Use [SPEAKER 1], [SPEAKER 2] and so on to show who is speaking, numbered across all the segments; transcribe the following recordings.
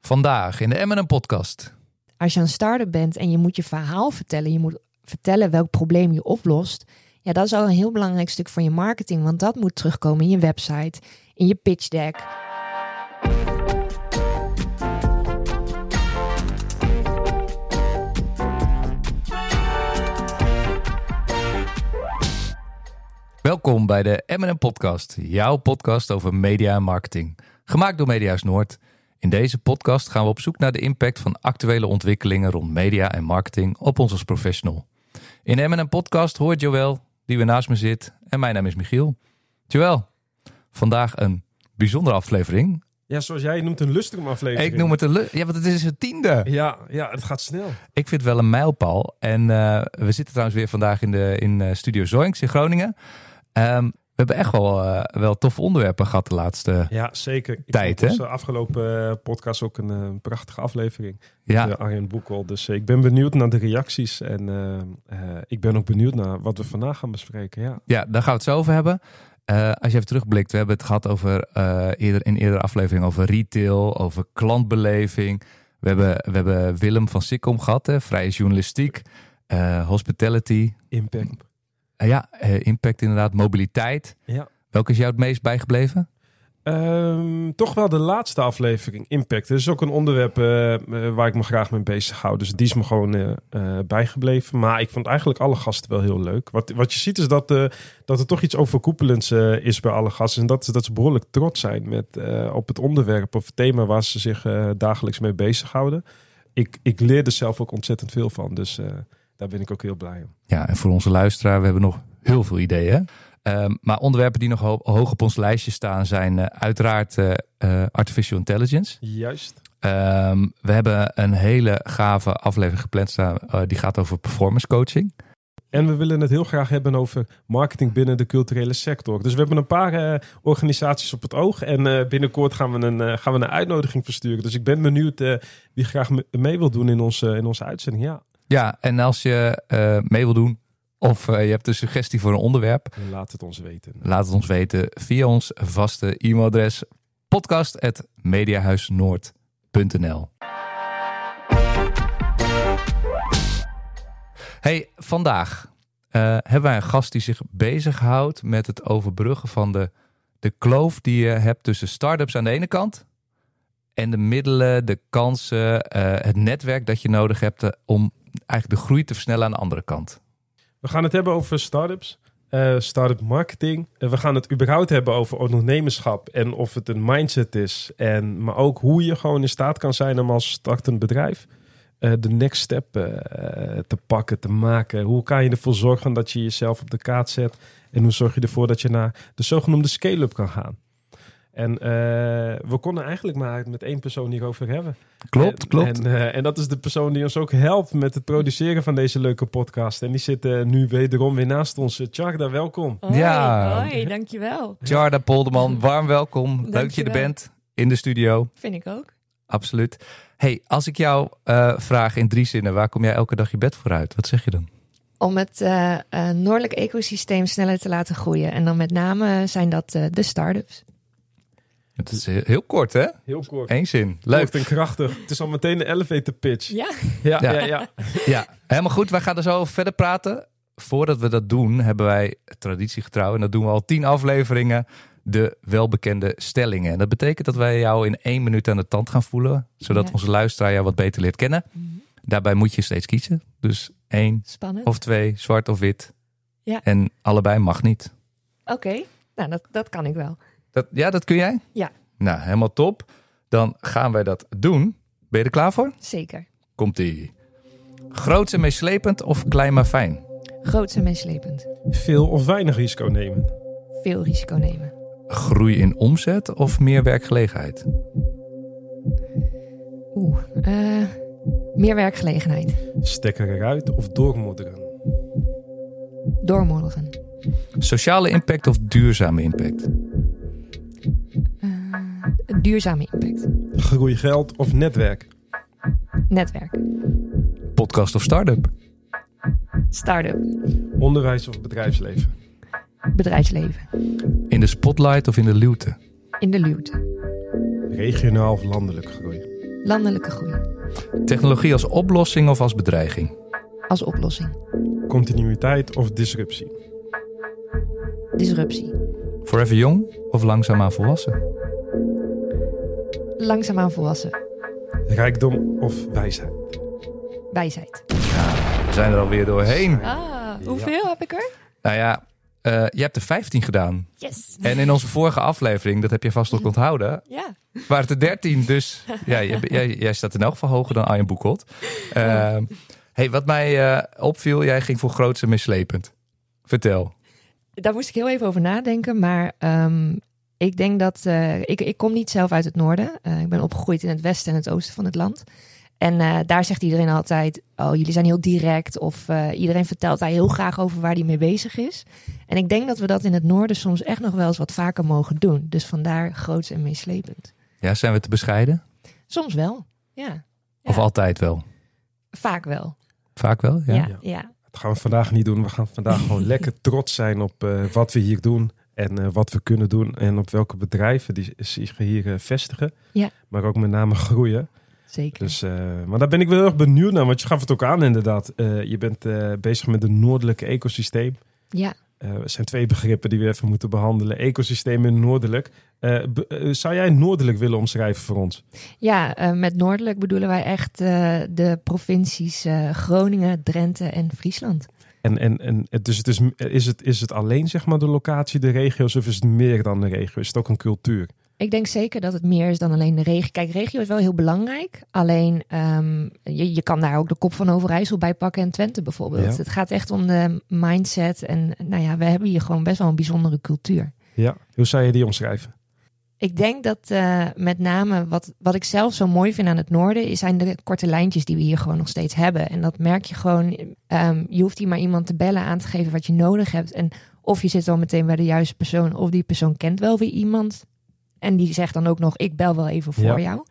[SPEAKER 1] Vandaag in de M&M podcast.
[SPEAKER 2] Als je een start-up bent en je moet je verhaal vertellen, je moet vertellen welk probleem je oplost. Ja, dat is al een heel belangrijk stuk van je marketing, want dat moet terugkomen in je website, in je pitch deck.
[SPEAKER 1] Welkom bij de M&M podcast, jouw podcast over media en marketing. Gemaakt door Mediahuis Noord. In deze podcast gaan we op zoek naar de impact van actuele ontwikkelingen rond media en marketing op ons als professional. In M&M podcast hoort Joël, die weer naast me zit, en mijn naam is Michiel. Joël, vandaag een bijzondere aflevering.
[SPEAKER 3] Ja, zoals jij noemt een lustrum aflevering.
[SPEAKER 1] Ik noem het een... Ja, want het is het tiende.
[SPEAKER 3] Ja, ja, het gaat snel.
[SPEAKER 1] Ik vind het wel een mijlpaal. En eh, we zitten trouwens weer vandaag in, de, in eh, Studio Zoinks in Groningen. Ehm, we hebben echt wel, eh, wel toffe onderwerpen gehad de laatste...
[SPEAKER 3] Ja, zeker. Ik
[SPEAKER 1] Tijd,
[SPEAKER 3] vond
[SPEAKER 1] hè?
[SPEAKER 3] onze afgelopen eh, podcast ook een, eh, prachtige aflevering.
[SPEAKER 1] Ja,
[SPEAKER 3] De Arjen Boekel. Dus ik ben benieuwd naar de reacties. En ik ben ook benieuwd naar wat we vandaag gaan bespreken. Ja,
[SPEAKER 1] ja, daar gaan we het zo over hebben. Als je even terugblikt, we hebben het gehad over eerder, in eerdere aflevering over retail, over klantbeleving. We hebben, we hebben Willem van Sikkom gehad, hè, vrije journalistiek, hospitality,
[SPEAKER 3] impact.
[SPEAKER 1] Eh, ja, eh, impact inderdaad, mobiliteit.
[SPEAKER 3] Ja.
[SPEAKER 1] Welke is jou het meest bijgebleven?
[SPEAKER 3] Ehm, toch wel de laatste aflevering, Impact. Dat is ook een onderwerp eh, waar ik me graag mee bezig hou. Dus die is me gewoon bijgebleven. Maar ik vond eigenlijk alle gasten wel heel leuk. Wat, wat je ziet is dat, dat er toch iets overkoepelends is bij alle gasten. En dat dat ze behoorlijk trots zijn met, op het onderwerp of het thema waar ze zich dagelijks mee bezighouden. Ik, ik leer er zelf ook ontzettend veel van. Dus daar ben ik ook heel blij om.
[SPEAKER 1] Ja, en voor onze luisteraar, we hebben nog heel veel ideeën. Ehm, maar onderwerpen die nog ho- hoog op ons lijstje staan zijn eh, uiteraard eh, eh, artificial intelligence.
[SPEAKER 3] Juist.
[SPEAKER 1] Ehm, we hebben een hele gave aflevering gepland staan. eh, die gaat over performance coaching.
[SPEAKER 3] En we willen het heel graag hebben over marketing binnen de culturele sector. Dus we hebben een paar organisaties op het oog. En eh, binnenkort gaan we, een, eh, gaan we een uitnodiging versturen. Dus ik ben benieuwd eh, wie graag me- mee wil doen in onze, in onze uitzending. Ja,
[SPEAKER 1] Ja, en als je eh, mee wil doen of eh, je hebt een suggestie voor een onderwerp,
[SPEAKER 3] laat het ons weten.
[SPEAKER 1] laat het ons weten via ons vaste e-mailadres podcast.mediahuisnoord.nl Hey, vandaag eh, hebben wij een gast die zich bezighoudt met het overbruggen van de, de kloof die je hebt tussen start-ups aan de ene kant en de middelen, de kansen, het netwerk dat je nodig hebt om eigenlijk de groei te versnellen aan de andere kant.
[SPEAKER 3] We gaan het hebben over startups, eh start-up marketing. Eh, we gaan het überhaupt hebben over ondernemerschap en of het een mindset is. En, maar ook hoe je gewoon in staat kan zijn om als startend bedrijf eh, de next step te pakken, te maken. Hoe kan je ervoor zorgen dat je jezelf op de kaart zet? En hoe zorg je ervoor dat je naar de zogenoemde scale-up kan gaan? En eh, we konden eigenlijk maar met één persoon hierover hebben.
[SPEAKER 1] Klopt,
[SPEAKER 3] En-
[SPEAKER 1] klopt.
[SPEAKER 3] En, eh, en dat is de persoon die ons ook helpt met het produceren van deze leuke podcast. En die zit eh, nu wederom weer naast ons. Tjarda, welkom.
[SPEAKER 2] Hoi,
[SPEAKER 1] Ja.
[SPEAKER 2] hoi, dankjewel.
[SPEAKER 1] Jarda Polderman, warm welkom. Leuk dat je er bent in de studio.
[SPEAKER 2] Vind ik ook.
[SPEAKER 1] Absoluut. Hey, als ik jou eh, vraag in drie zinnen, waar kom jij elke dag je bed voor uit? Wat zeg je dan?
[SPEAKER 2] Om het noordelijk ecosysteem sneller te laten groeien. En dan met name zijn dat eh, de start-ups.
[SPEAKER 1] Het is heel, kort, hè?
[SPEAKER 3] Heel kort.
[SPEAKER 1] Eén zin.
[SPEAKER 3] Kort
[SPEAKER 1] Leuk.
[SPEAKER 3] en krachtig. Het is al meteen de elevator pitch.
[SPEAKER 2] Ja.
[SPEAKER 3] Ja,
[SPEAKER 1] Ja.
[SPEAKER 3] ja, ja.
[SPEAKER 1] Ja, helemaal goed. Wij gaan er zo over verder praten. Voordat we dat doen, hebben wij traditiegetrouw, en dat doen we al tien afleveringen, de welbekende stellingen. En dat betekent dat wij jou in één minuut aan de tand gaan voelen, zodat
[SPEAKER 2] Ja.
[SPEAKER 1] onze luisteraar jou wat beter leert kennen. Daarbij moet je steeds kiezen. Dus één
[SPEAKER 2] Spannend.
[SPEAKER 1] of twee, zwart of wit.
[SPEAKER 2] Ja.
[SPEAKER 1] En allebei mag niet.
[SPEAKER 2] Oké, nou dat, dat kan ik wel.
[SPEAKER 1] Dat, ja, dat kun jij?
[SPEAKER 2] Ja.
[SPEAKER 1] Nou, helemaal top. Dan gaan wij dat doen. Ben je er klaar voor?
[SPEAKER 2] Zeker.
[SPEAKER 1] Komt-ie. Groots en meeslepend of klein maar fijn?
[SPEAKER 2] Groots en meeslepend.
[SPEAKER 3] Veel of weinig risico nemen.
[SPEAKER 2] Veel risico nemen.
[SPEAKER 1] Groei in omzet of meer werkgelegenheid?
[SPEAKER 2] Oeh, eh, meer werkgelegenheid.
[SPEAKER 3] Stekker eruit of doormodderen?
[SPEAKER 2] Doormodderen.
[SPEAKER 1] Sociale impact of duurzame impact?
[SPEAKER 2] Uh, duurzame impact.
[SPEAKER 3] Groei geld of netwerk?
[SPEAKER 2] Netwerk.
[SPEAKER 1] Podcast of start-up?
[SPEAKER 2] Start-up.
[SPEAKER 3] Onderwijs of bedrijfsleven?
[SPEAKER 2] Bedrijfsleven.
[SPEAKER 1] In de spotlight of in de luwte?
[SPEAKER 2] In de luwte.
[SPEAKER 3] Regionaal of landelijk groei?
[SPEAKER 2] Landelijke groei.
[SPEAKER 1] Technologie als oplossing of als bedreiging?
[SPEAKER 2] Als oplossing.
[SPEAKER 3] Continuïteit of disruptie?
[SPEAKER 2] Disruptie.
[SPEAKER 1] Forever jong of langzaamaan volwassen?
[SPEAKER 2] Langzaamaan volwassen.
[SPEAKER 3] Rijkdom of wijsheid?
[SPEAKER 2] Wijsheid.
[SPEAKER 1] We zijn er alweer doorheen.
[SPEAKER 2] Ah, hoeveel heb ik er?
[SPEAKER 1] Nou ja, uh, je hebt er 15 gedaan.
[SPEAKER 2] Yes.
[SPEAKER 1] En in onze vorige aflevering, dat heb je vast ook onthouden,
[SPEAKER 2] ja.
[SPEAKER 1] waren het er 13. Dus ja, jij, jij, jij, staat in elk geval hoger dan Arjen Boekholt. Uh, hey, wat mij uh, opviel, jij ging voor groots en mislepend. Vertel.
[SPEAKER 2] Daar moest ik heel even over nadenken, maar um, ik denk dat... uh, ik, ik kom niet zelf uit het noorden. Uh, ik ben opgegroeid in het westen en het oosten van het land. En uh, daar zegt iedereen altijd: Oh, jullie zijn heel direct. Of uh, iedereen vertelt daar heel graag over waar hij mee bezig is. En ik denk dat we dat in het noorden soms echt nog wel eens wat vaker mogen doen. Dus vandaar groots en meeslepend.
[SPEAKER 1] Ja, zijn we te bescheiden?
[SPEAKER 2] Soms wel, ja.
[SPEAKER 1] Of
[SPEAKER 2] ja.
[SPEAKER 1] altijd wel?
[SPEAKER 2] Vaak wel.
[SPEAKER 1] Vaak wel, ja.
[SPEAKER 2] Ja, ja.
[SPEAKER 3] Dat gaan we vandaag niet doen. We gaan vandaag gewoon lekker trots zijn op uh, wat we hier doen. En wat we kunnen doen. En op welke bedrijven die zich hier vestigen.
[SPEAKER 2] Ja.
[SPEAKER 3] Maar ook met name groeien.
[SPEAKER 2] Zeker.
[SPEAKER 3] Dus, maar daar ben ik wel heel erg benieuwd naar, want je gaf het ook aan inderdaad. Je bent bezig met het noordelijke ecosysteem.
[SPEAKER 2] Ja.
[SPEAKER 3] Er zijn twee begrippen die we even moeten behandelen. Ecosysteem en noordelijk. zou jij noordelijk willen omschrijven voor ons?
[SPEAKER 2] Ja, met noordelijk bedoelen wij echt de provincies Groningen, Drenthe en Friesland.
[SPEAKER 3] En, en, en dus het is, is, het, is het alleen zeg maar de locatie, de regio's, of is het meer dan de regio? Is het ook een cultuur?
[SPEAKER 2] Ik denk zeker dat het meer is dan alleen de regio. Kijk, regio is wel heel belangrijk. Alleen um, je, je kan daar ook de kop van Overijssel bij pakken en Twente bijvoorbeeld. Ja. Het gaat echt om de mindset. En nou ja, we hebben hier gewoon best wel een bijzondere cultuur.
[SPEAKER 3] Ja, hoe zou je die omschrijven?
[SPEAKER 2] Ik denk dat uh, met name wat, wat ik zelf zo mooi vind aan het noorden, zijn de korte lijntjes die we hier gewoon nog steeds hebben. En dat merk je gewoon. Um, je hoeft hier maar iemand te bellen aan te geven wat je nodig hebt. En of je zit al meteen bij de juiste persoon, of die persoon kent wel weer iemand en die zegt dan ook nog, ik bel wel even voor ja. jou.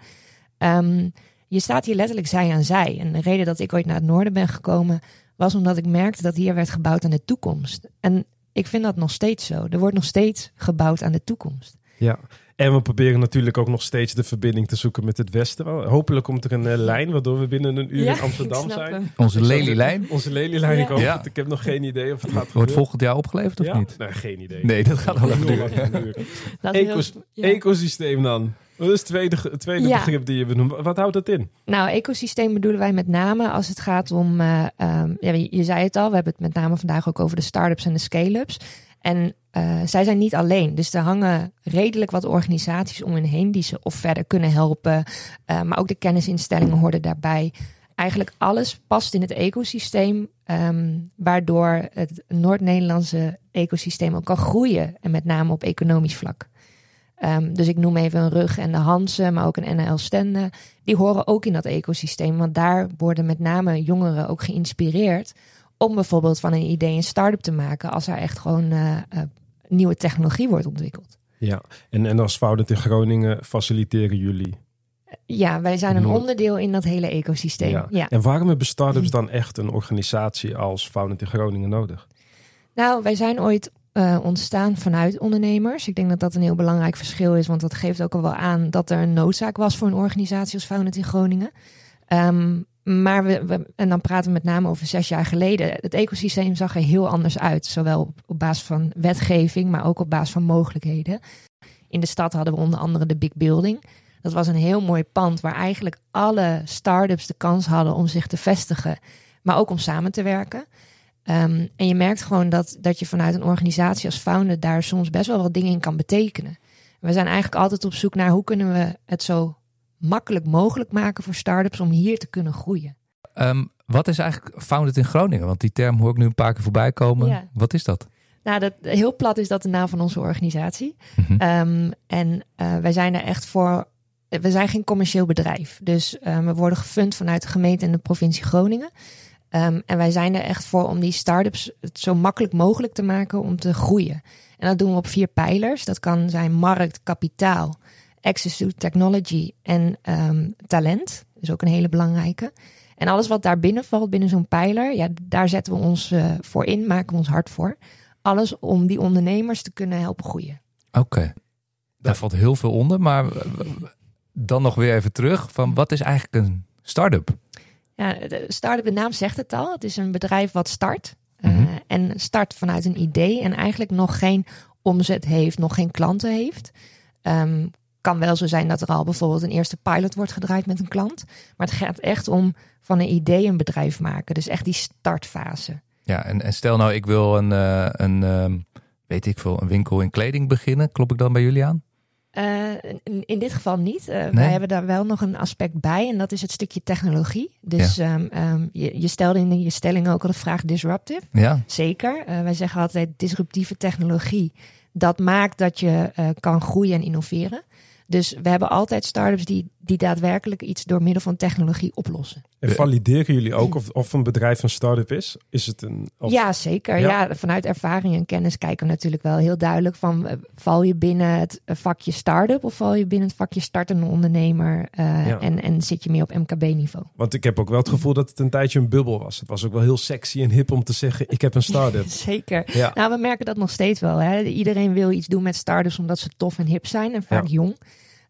[SPEAKER 2] Um, je staat hier letterlijk zij aan zij. En de reden dat ik ooit naar het noorden ben gekomen, was omdat ik merkte dat hier werd gebouwd aan de toekomst. En ik vind dat nog steeds zo. Er wordt nog steeds gebouwd aan de toekomst.
[SPEAKER 3] Ja, en we proberen natuurlijk ook nog steeds de verbinding te zoeken met het Westen. Hopelijk komt er een uh, lijn waardoor we binnen een uur
[SPEAKER 2] ja,
[SPEAKER 3] in Amsterdam zijn.
[SPEAKER 2] Hem.
[SPEAKER 1] Onze lelielijn.
[SPEAKER 3] Onze lelielijn, ja. ik ja. Ik heb nog geen idee of het gaat
[SPEAKER 1] Wordt volgend jaar opgeleverd of
[SPEAKER 3] ja?
[SPEAKER 1] niet?
[SPEAKER 3] Nee, geen idee.
[SPEAKER 1] Nee, dat gaat al even
[SPEAKER 3] duren. Ecos ecosysteem dan. Dat is het tweede, tweede begrip die je benoemt. Wat houdt dat in?
[SPEAKER 2] Nou, ecosysteem bedoelen wij met name als het gaat om... Uh, um, ja, je zei het al, we hebben het met name vandaag ook over de start-ups en de scale-ups. En uh, zij zijn niet alleen. Dus er hangen redelijk wat organisaties om hen heen die ze of verder kunnen helpen. Uh, maar ook de kennisinstellingen hoorden daarbij. Eigenlijk alles past in het ecosysteem, um, waardoor het Noord-Nederlandse ecosysteem ook kan groeien. En met name op economisch vlak. Um, dus ik noem even een Rug en de Hansen, maar ook een NL Stende. Die horen ook in dat ecosysteem, want daar worden met name jongeren ook geïnspireerd om bijvoorbeeld van een idee een start-up te maken als er echt gewoon uh, uh, nieuwe technologie wordt ontwikkeld.
[SPEAKER 3] Ja, en, en als Founded in Groningen faciliteren jullie?
[SPEAKER 2] Ja, wij zijn een onderdeel in dat hele ecosysteem. Ja. ja.
[SPEAKER 3] En waarom hebben start-ups dan echt een organisatie als Founded in Groningen nodig?
[SPEAKER 2] Nou, wij zijn ooit uh, ontstaan vanuit ondernemers. Ik denk dat dat een heel belangrijk verschil is, want dat geeft ook al wel aan dat er een noodzaak was voor een organisatie als Founded in Groningen. Um, maar we, en dan praten we met name over zes jaar geleden. Het ecosysteem zag er heel anders uit. Zowel op, basis van wetgeving, maar ook op basis van mogelijkheden. In de stad hadden we onder andere de Big Building. Dat was een heel mooi pand waar eigenlijk alle start-ups de kans hadden om zich te vestigen. Maar ook om samen te werken. Um, en je merkt gewoon dat, dat je vanuit een organisatie als founder daar soms best wel wat dingen in kan betekenen. We zijn eigenlijk altijd op zoek naar hoe kunnen we het zo makkelijk mogelijk maken voor start-ups om hier te kunnen groeien.
[SPEAKER 1] Um, wat is eigenlijk Founded in Groningen? Want die term hoor ik nu een paar keer voorbij komen.
[SPEAKER 2] Ja.
[SPEAKER 1] Wat is dat?
[SPEAKER 2] Nou, dat, heel plat is dat de naam van onze organisatie.
[SPEAKER 1] Mhm.
[SPEAKER 2] Um, en uh, wij zijn er echt voor we zijn geen commercieel bedrijf. Dus um, we worden gefund vanuit de gemeente en de provincie Groningen. Um, en wij zijn er echt voor om die start-ups het zo makkelijk mogelijk te maken om te groeien. En dat doen we op vier pijlers. Dat kan zijn markt, kapitaal, access to technology en um, talent. Dat is ook een hele belangrijke. En alles wat daar binnen valt, binnen zo'n pijler, ja, daar zetten we ons uh, voor in, maken we ons hard voor. Alles om die ondernemers te kunnen helpen groeien.
[SPEAKER 1] Oké, okay. daar valt heel veel onder. Maar dan nog weer even terug van wat is eigenlijk een start-up?
[SPEAKER 2] Ja, de start-up, de naam zegt het al. Het is een bedrijf wat start. Mm -hmm. uh, en start vanuit een idee en eigenlijk nog geen omzet heeft, nog geen klanten heeft. Um, kan wel zo zijn dat er al bijvoorbeeld een eerste pilot wordt gedraaid met een klant. Maar het gaat echt om van een idee een bedrijf maken. Dus echt die startfase.
[SPEAKER 1] Ja, en, en stel nou, ik wil een, uh, een uh, weet ik veel, een winkel in kleding beginnen. Klop ik dan bij jullie aan?
[SPEAKER 2] Uh, in, in, dit geval niet. Uh, nee? Wij hebben daar wel nog een aspect bij. En dat is het stukje technologie. Dus ja. um, um, je, je, stelde in je stelling ook al de vraag disruptive.
[SPEAKER 1] Ja.
[SPEAKER 2] Zeker. Wij zeggen altijd disruptieve technologie. Dat maakt dat je kan groeien en innoveren. Dus we hebben altijd start-ups die, die daadwerkelijk iets door middel van technologie oplossen.
[SPEAKER 3] En valideren jullie ook of, of een bedrijf een start-up is? Is het een. Of...
[SPEAKER 2] Ja, zeker. Ja. ja. vanuit ervaring en kennis kijken we natuurlijk wel heel duidelijk van val je binnen het vakje start-up of val je binnen het vakje startende ondernemer uh, ja. en, en zit je meer op MKB-niveau?
[SPEAKER 3] Want ik heb ook wel het gevoel dat het een tijdje een bubbel was. Het was ook wel heel sexy en hip om te zeggen: ik heb een start-up.
[SPEAKER 2] zeker. Ja. Nou, we merken dat nog steeds wel. Hè. Iedereen wil iets doen met start-ups omdat ze tof en hip zijn en vaak jong.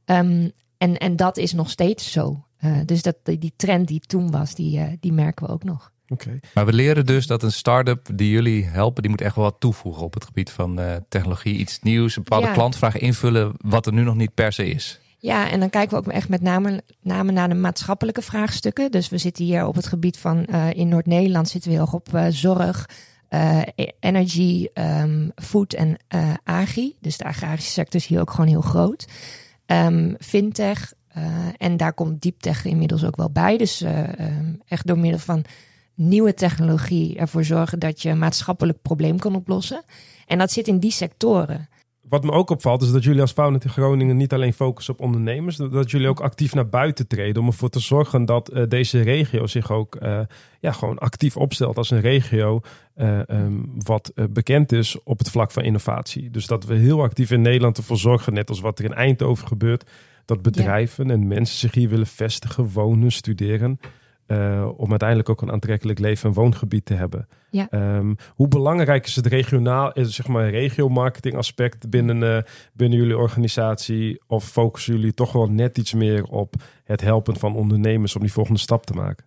[SPEAKER 2] Um, en, en dat is nog steeds zo. Uh, dus dat, die trend die toen was, die, uh, die merken we ook nog.
[SPEAKER 1] Okay. Maar we leren dus dat een start-up die jullie helpen, die moet echt wel wat toevoegen op het gebied van uh, technologie. Iets nieuws, een bepaalde ja. klantvraag invullen, wat er nu nog niet per se is.
[SPEAKER 2] Ja, en dan kijken we ook echt met name, name naar de maatschappelijke vraagstukken. Dus we zitten hier op het gebied van, in Noord-Nederland zitten we heel erg op zorg, uh, energy, um, food en uh, agri. Dus de agrarische sector is hier ook gewoon heel groot. Um, fintech, en daar komt deeptech inmiddels ook wel bij. Dus uh, um, echt door middel van nieuwe technologie ervoor zorgen dat je een maatschappelijk probleem kan oplossen. En dat zit in die sectoren.
[SPEAKER 3] Wat me ook opvalt is dat jullie als Founded in Groningen niet alleen focussen op ondernemers, dat jullie ook actief naar buiten treden om ervoor te zorgen dat uh, deze regio zich ook ja, gewoon actief opstelt als een regio um, wat bekend is op het vlak van innovatie. Dus dat we heel actief in Nederland ervoor zorgen, net als wat er in Eindhoven gebeurt, dat bedrijven ja. en mensen zich hier willen vestigen, wonen, studeren. Uh, om uiteindelijk ook een aantrekkelijk leven- en woongebied te hebben.
[SPEAKER 2] Ja.
[SPEAKER 3] Um, hoe belangrijk is het regionaal, is zeg maar regio-marketing aspect binnen, uh, binnen jullie organisatie? Of focussen jullie toch wel net iets meer op het helpen van ondernemers om die volgende stap te maken?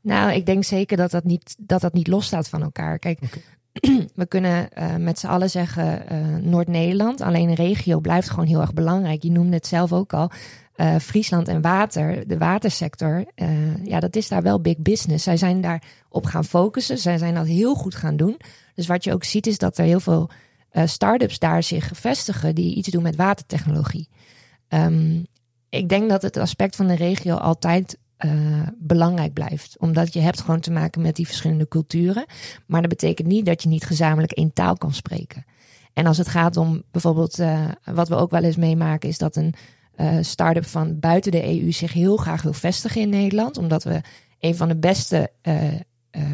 [SPEAKER 2] Nou, ik denk zeker dat dat niet, dat dat niet losstaat van elkaar. Kijk, okay. we kunnen uh, met z'n allen zeggen Noord-Nederland. Alleen een regio blijft gewoon heel erg belangrijk. Je noemde het zelf ook al. Uh, Friesland en water, de watersector, ja, dat is daar wel big business. Zij zijn daar op gaan focussen. Zij zijn dat heel goed gaan doen. Dus wat je ook ziet is dat er heel veel start-ups daar zich vestigen die iets doen met watertechnologie. Um, ik denk dat het aspect van de regio altijd belangrijk blijft. Omdat je hebt gewoon te maken met die verschillende culturen. Maar dat betekent niet dat je niet gezamenlijk één taal kan spreken. En als het gaat om bijvoorbeeld, wat we ook wel eens meemaken, is dat een uh, start-up van buiten de EU zich heel graag wil vestigen in Nederland. Omdat we een van de beste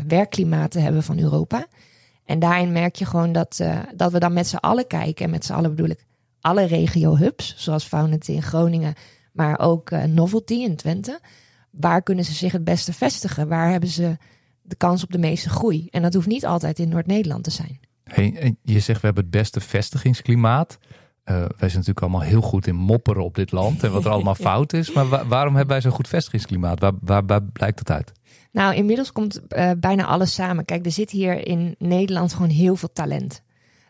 [SPEAKER 2] werkklimaten hebben van Europa. En daarin merk je gewoon dat, dat we dan met z'n allen kijken. En met z'n allen bedoel ik alle regio-hubs, zoals Founded in Groningen, maar ook Novelty in Twente. Waar kunnen ze zich het beste vestigen? Waar hebben ze de kans op de meeste groei? En dat hoeft niet altijd in Noord-Nederland te zijn.
[SPEAKER 1] Hey, je zegt we hebben het beste vestigingsklimaat. Uh, wij zijn natuurlijk allemaal heel goed in mopperen op dit land en wat er allemaal fout is. Maar wa waarom hebben wij zo'n goed vestigingsklimaat? Waar, waar, waar, blijkt dat uit?
[SPEAKER 2] Nou, inmiddels komt uh, bijna alles samen. Kijk, er zit hier in Nederland gewoon heel veel talent.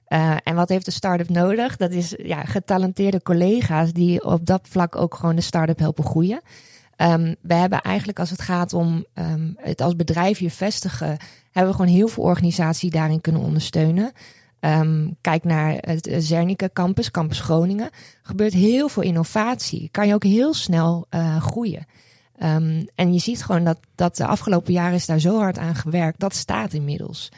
[SPEAKER 2] Uh, en wat heeft de start-up nodig? Dat is ja, getalenteerde collega's die op dat vlak ook gewoon de start-up helpen groeien. Um, we hebben eigenlijk als het gaat om um, het als bedrijf hier vestigen, hebben we gewoon heel veel organisaties daarin kunnen ondersteunen. Um, kijk naar het Zernike Campus, Campus Groningen. Er gebeurt heel veel innovatie. Kan je ook heel snel uh, groeien. En je ziet gewoon dat, dat de afgelopen jaren is daar zo hard aan gewerkt. Dat staat inmiddels.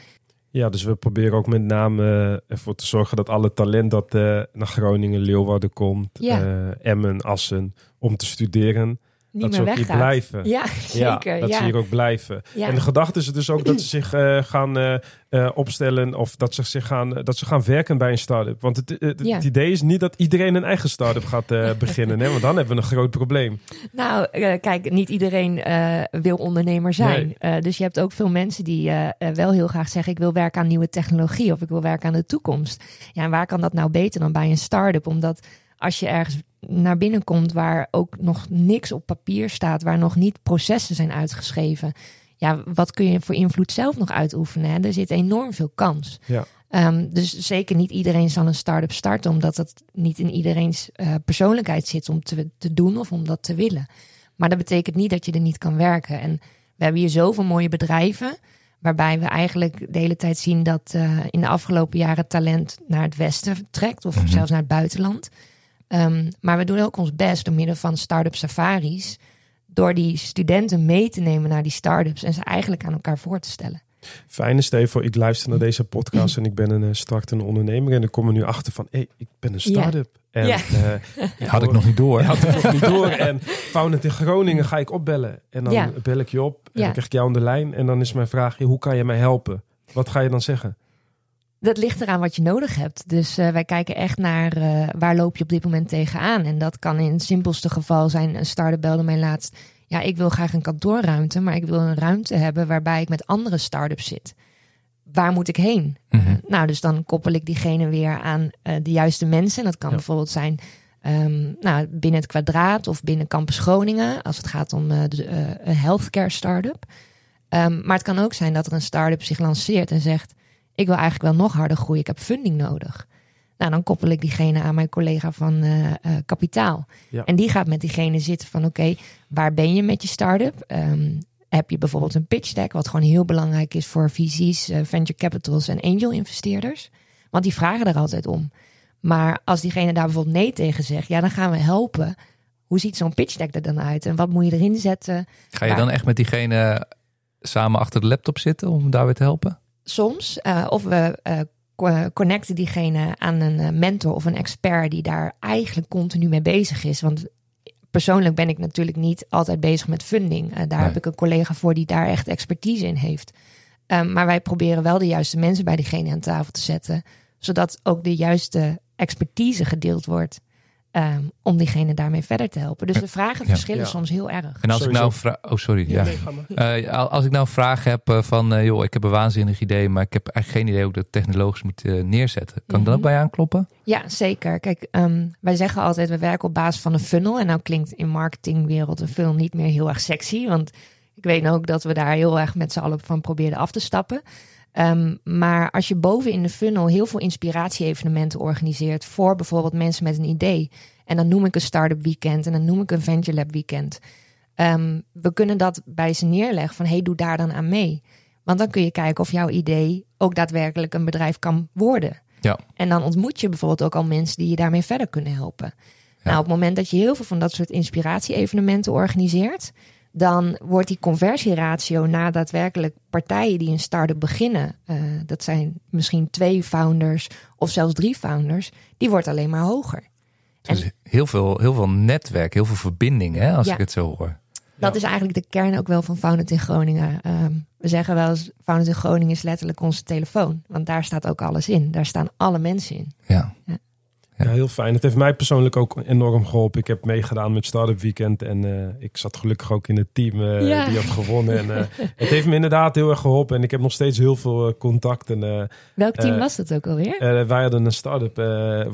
[SPEAKER 3] Ja, dus we proberen ook met name eh, ervoor te zorgen dat alle talent dat eh, naar Groningen, Leeuwarden komt,
[SPEAKER 2] Ja.
[SPEAKER 3] eh, Emmen, Assen, om te studeren,
[SPEAKER 2] Niet
[SPEAKER 3] dat ze ook hier blijven.
[SPEAKER 2] Ja,
[SPEAKER 3] Ja,
[SPEAKER 2] zeker.
[SPEAKER 3] dat
[SPEAKER 2] Ja,
[SPEAKER 3] ze hier ook blijven.
[SPEAKER 2] Ja.
[SPEAKER 3] En de gedachte is dus ook dat ze zich eh, gaan eh, eh, opstellen of dat ze, zich gaan, dat ze gaan werken bij een start-up. Want het, het, idee is niet dat iedereen een eigen start-up gaat beginnen, hè? want dan hebben we een groot probleem.
[SPEAKER 2] Nou, kijk, niet iedereen wil ondernemer zijn.
[SPEAKER 3] Nee.
[SPEAKER 2] Dus je hebt ook veel mensen die wel heel graag zeggen: ik wil werken aan nieuwe technologie of ik wil werken aan de toekomst. Ja, en waar kan dat nou beter dan bij een start-up? Omdat als je ergens naar binnen komt waar ook nog niks op papier staat, waar nog niet processen zijn uitgeschreven. Ja, wat kun je voor invloed zelf nog uitoefenen? Hè? Er zit enorm veel kans.
[SPEAKER 3] Ja.
[SPEAKER 2] Ehm, dus zeker niet iedereen zal een start-up starten, omdat het niet in iedereen's eh, persoonlijkheid zit om te, te doen of om dat te willen. Maar dat betekent niet dat je er niet kan werken. En we hebben hier zoveel mooie bedrijven, waarbij we eigenlijk de hele tijd zien dat eh, in de afgelopen jaren talent naar het westen trekt, of
[SPEAKER 1] Mhm.
[SPEAKER 2] zelfs naar het buitenland. Ehm, maar we doen ook ons best door middel van start-up safaris, door die studenten mee te nemen naar die start-ups en ze eigenlijk aan elkaar voor te stellen.
[SPEAKER 3] Fijn is het even, ik luister naar deze podcast en ik ben een uh, startende ondernemer en ik kom er nu achter van, hé, hey, ik ben een start-up. En,
[SPEAKER 2] Ja.
[SPEAKER 3] eh,
[SPEAKER 1] Had ik nog niet door.
[SPEAKER 3] had ik nog niet door. En Founded in Groningen ga ik opbellen. En dan
[SPEAKER 2] Ja.
[SPEAKER 3] bel ik je op en
[SPEAKER 2] Ja.
[SPEAKER 3] dan krijg ik jou aan de lijn. En dan is mijn vraag, hoe kan je mij helpen? Wat ga je dan zeggen?
[SPEAKER 2] Dat ligt eraan wat je nodig hebt. Dus eh, wij kijken echt naar eh, waar loop je op dit moment tegenaan. En dat kan in het simpelste geval zijn. Een start-up belde mij laatst. Ja, ik wil graag een kantoorruimte, maar ik wil een ruimte hebben waarbij ik met andere start-ups zit. Waar moet ik heen?
[SPEAKER 1] Mhm.
[SPEAKER 2] Uh, nou, dus dan koppel ik diegene weer aan uh, de juiste mensen. En dat kan
[SPEAKER 3] Ja.
[SPEAKER 2] bijvoorbeeld zijn um, nou, binnen het kwadraat of binnen Campus Groningen, als het gaat om de, een healthcare start-up. Um, maar het kan ook zijn dat er een start-up zich lanceert en zegt: Ik wil eigenlijk wel nog harder groeien, ik heb funding nodig. Nou, dan koppel ik diegene aan mijn collega van uh, uh, kapitaal.
[SPEAKER 3] Ja.
[SPEAKER 2] En die gaat met diegene zitten van oké, okay, waar ben je met je start-up? Um, heb je bijvoorbeeld een pitch deck, wat gewoon heel belangrijk is voor VC's, uh, venture capitals en angel investeerders. Want die vragen er altijd om. Maar als diegene daar bijvoorbeeld nee tegen zegt, ja, dan gaan we helpen. Hoe ziet zo'n pitch deck er dan uit? En wat moet je erin zetten?
[SPEAKER 1] Ga je dan echt met diegene samen achter de laptop zitten om daar weer te helpen?
[SPEAKER 2] Soms. Uh, of we uh, connecten diegene aan een mentor of een expert die daar eigenlijk continu mee bezig is. Want persoonlijk ben ik natuurlijk niet altijd bezig met funding. Daar
[SPEAKER 1] Nee.
[SPEAKER 2] heb ik een collega voor die daar echt expertise in heeft. Um, maar wij proberen wel de juiste mensen bij diegene aan tafel te zetten, zodat ook de juiste expertise gedeeld wordt. Um, om diegene daarmee verder te helpen. Dus de vragen
[SPEAKER 1] Ja.
[SPEAKER 2] verschillen
[SPEAKER 3] Ja.
[SPEAKER 2] soms heel erg.
[SPEAKER 1] En als ik nou vraag. Oh, sorry. Ja.
[SPEAKER 3] nee.
[SPEAKER 1] Eh, als ik nou een vraag heb uh, van, uh, joh, ik heb een waanzinnig idee, maar ik heb eigenlijk geen idee hoe ik dat technologisch moet uh, neerzetten. Kan ik dan ook bij je aankloppen?
[SPEAKER 2] Ja, zeker. Kijk, um, wij zeggen altijd, we werken op basis van een funnel. En nou klinkt in marketingwereld een funnel niet meer heel erg sexy. Want ik weet ook dat we daar heel erg met z'n allen van probeerden af te stappen. Um, maar als je boven in de funnel heel veel inspiratie-evenementen organiseert voor bijvoorbeeld mensen met een idee. En dan noem ik een start-up weekend en dan noem ik een venture lab weekend. Um, we kunnen dat bij ze neerleggen van hey, doe daar dan aan mee. Want dan kun je kijken of jouw idee ook daadwerkelijk een bedrijf kan worden.
[SPEAKER 1] Ja.
[SPEAKER 2] En dan ontmoet je bijvoorbeeld ook al mensen die je daarmee verder kunnen helpen.
[SPEAKER 1] Ja.
[SPEAKER 2] Nou, op het moment dat je heel veel van dat soort inspiratie-evenementen organiseert, dan wordt die conversieratio na daadwerkelijk partijen die een start-up beginnen, uh, dat zijn misschien twee founders of zelfs drie founders, die wordt alleen maar hoger.
[SPEAKER 1] Dus heel, veel, heel veel netwerk, heel veel verbinding, hè, als
[SPEAKER 2] Ja.
[SPEAKER 1] ik het zo hoor.
[SPEAKER 2] Dat is eigenlijk de kern ook wel van Founded in Groningen. Um, we zeggen wel eens, Founded in Groningen is letterlijk onze telefoon. Want daar staat ook alles in. Daar staan alle mensen in.
[SPEAKER 1] Ja.
[SPEAKER 2] Ja.
[SPEAKER 3] Ja, heel fijn. Het heeft mij persoonlijk ook enorm geholpen. Ik heb meegedaan met Startup Weekend en uh, ik zat gelukkig ook in het team uh,
[SPEAKER 2] Ja.
[SPEAKER 3] die had gewonnen. En, uh, het heeft me inderdaad heel erg geholpen en ik heb nog steeds heel veel contacten.
[SPEAKER 2] Welk team
[SPEAKER 3] Eh,
[SPEAKER 2] was dat ook alweer?
[SPEAKER 3] wij hadden een start-up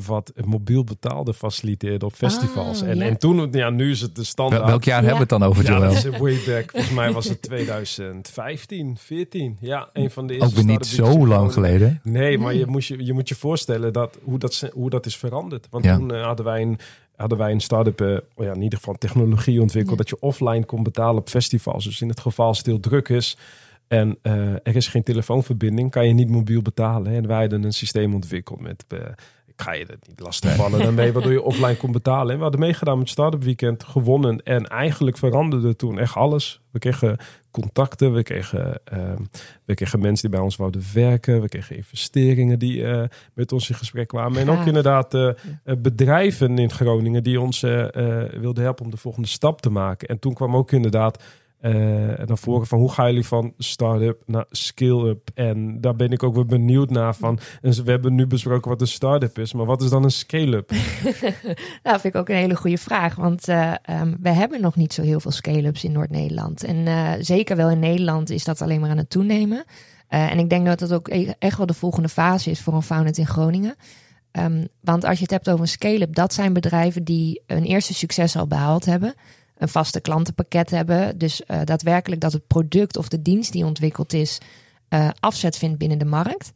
[SPEAKER 3] wat mobiel betaalde faciliteerde op festivals.
[SPEAKER 2] Ah,
[SPEAKER 3] en,
[SPEAKER 2] ja.
[SPEAKER 3] en toen, ja, nu is het de standaard.
[SPEAKER 1] welk jaar
[SPEAKER 2] Ja.
[SPEAKER 1] hebben we het dan over,
[SPEAKER 3] Ja,
[SPEAKER 1] Joël?
[SPEAKER 3] dat is way back. Volgens mij was het 2015, 14. Ja, een van de eerste
[SPEAKER 1] Ook weer niet zo lang geleden.
[SPEAKER 3] Nee, maar
[SPEAKER 2] Nee.
[SPEAKER 3] je, moest je, je moet je voorstellen dat, hoe, dat, ze- hoe dat is veranderd. Want
[SPEAKER 1] Ja.
[SPEAKER 3] toen eh, hadden wij een, hadden wij een start-up, eh, oh ja, in ieder geval technologie ontwikkeld,
[SPEAKER 2] Ja.
[SPEAKER 3] dat je offline kon betalen op festivals. Dus in het geval als het heel druk is en eh, er is geen telefoonverbinding, kan je niet mobiel betalen. En wij hadden een systeem ontwikkeld met, eh, ik ga je het niet lastig vallen daarmee, waardoor je offline kon betalen. En we hadden meegedaan met Startup Weekend, gewonnen. En eigenlijk veranderde toen echt alles. We kregen contacten, we kregen, ehm, we kregen mensen die bij ons wouden werken. We kregen investeringen die uh, met ons in gesprek kwamen. En ook inderdaad uh, bedrijven in Groningen die ons wilden helpen om de volgende stap te maken. En toen kwam ook inderdaad naar voren van hoe gaan jullie van start-up naar scale-up? En daar ben ik ook wel benieuwd naar van. En we hebben nu besproken wat een start-up is, maar wat is dan een scale-up?
[SPEAKER 2] nou, vind ik ook een hele goede vraag, want uh, um, we hebben nog niet zo heel veel scale-ups in Noord-Nederland. En uh, zeker wel in Nederland is dat alleen maar aan het toenemen. en ik denk dat dat ook e-, echt wel de volgende fase is voor een Founded in Groningen. Um, want als je het hebt over een scale-up, dat zijn bedrijven die een eerste succes al behaald hebben een vaste klantenpakket hebben. Dus uh, daadwerkelijk dat het product of de dienst die ontwikkeld is uh, afzet vindt binnen de markt.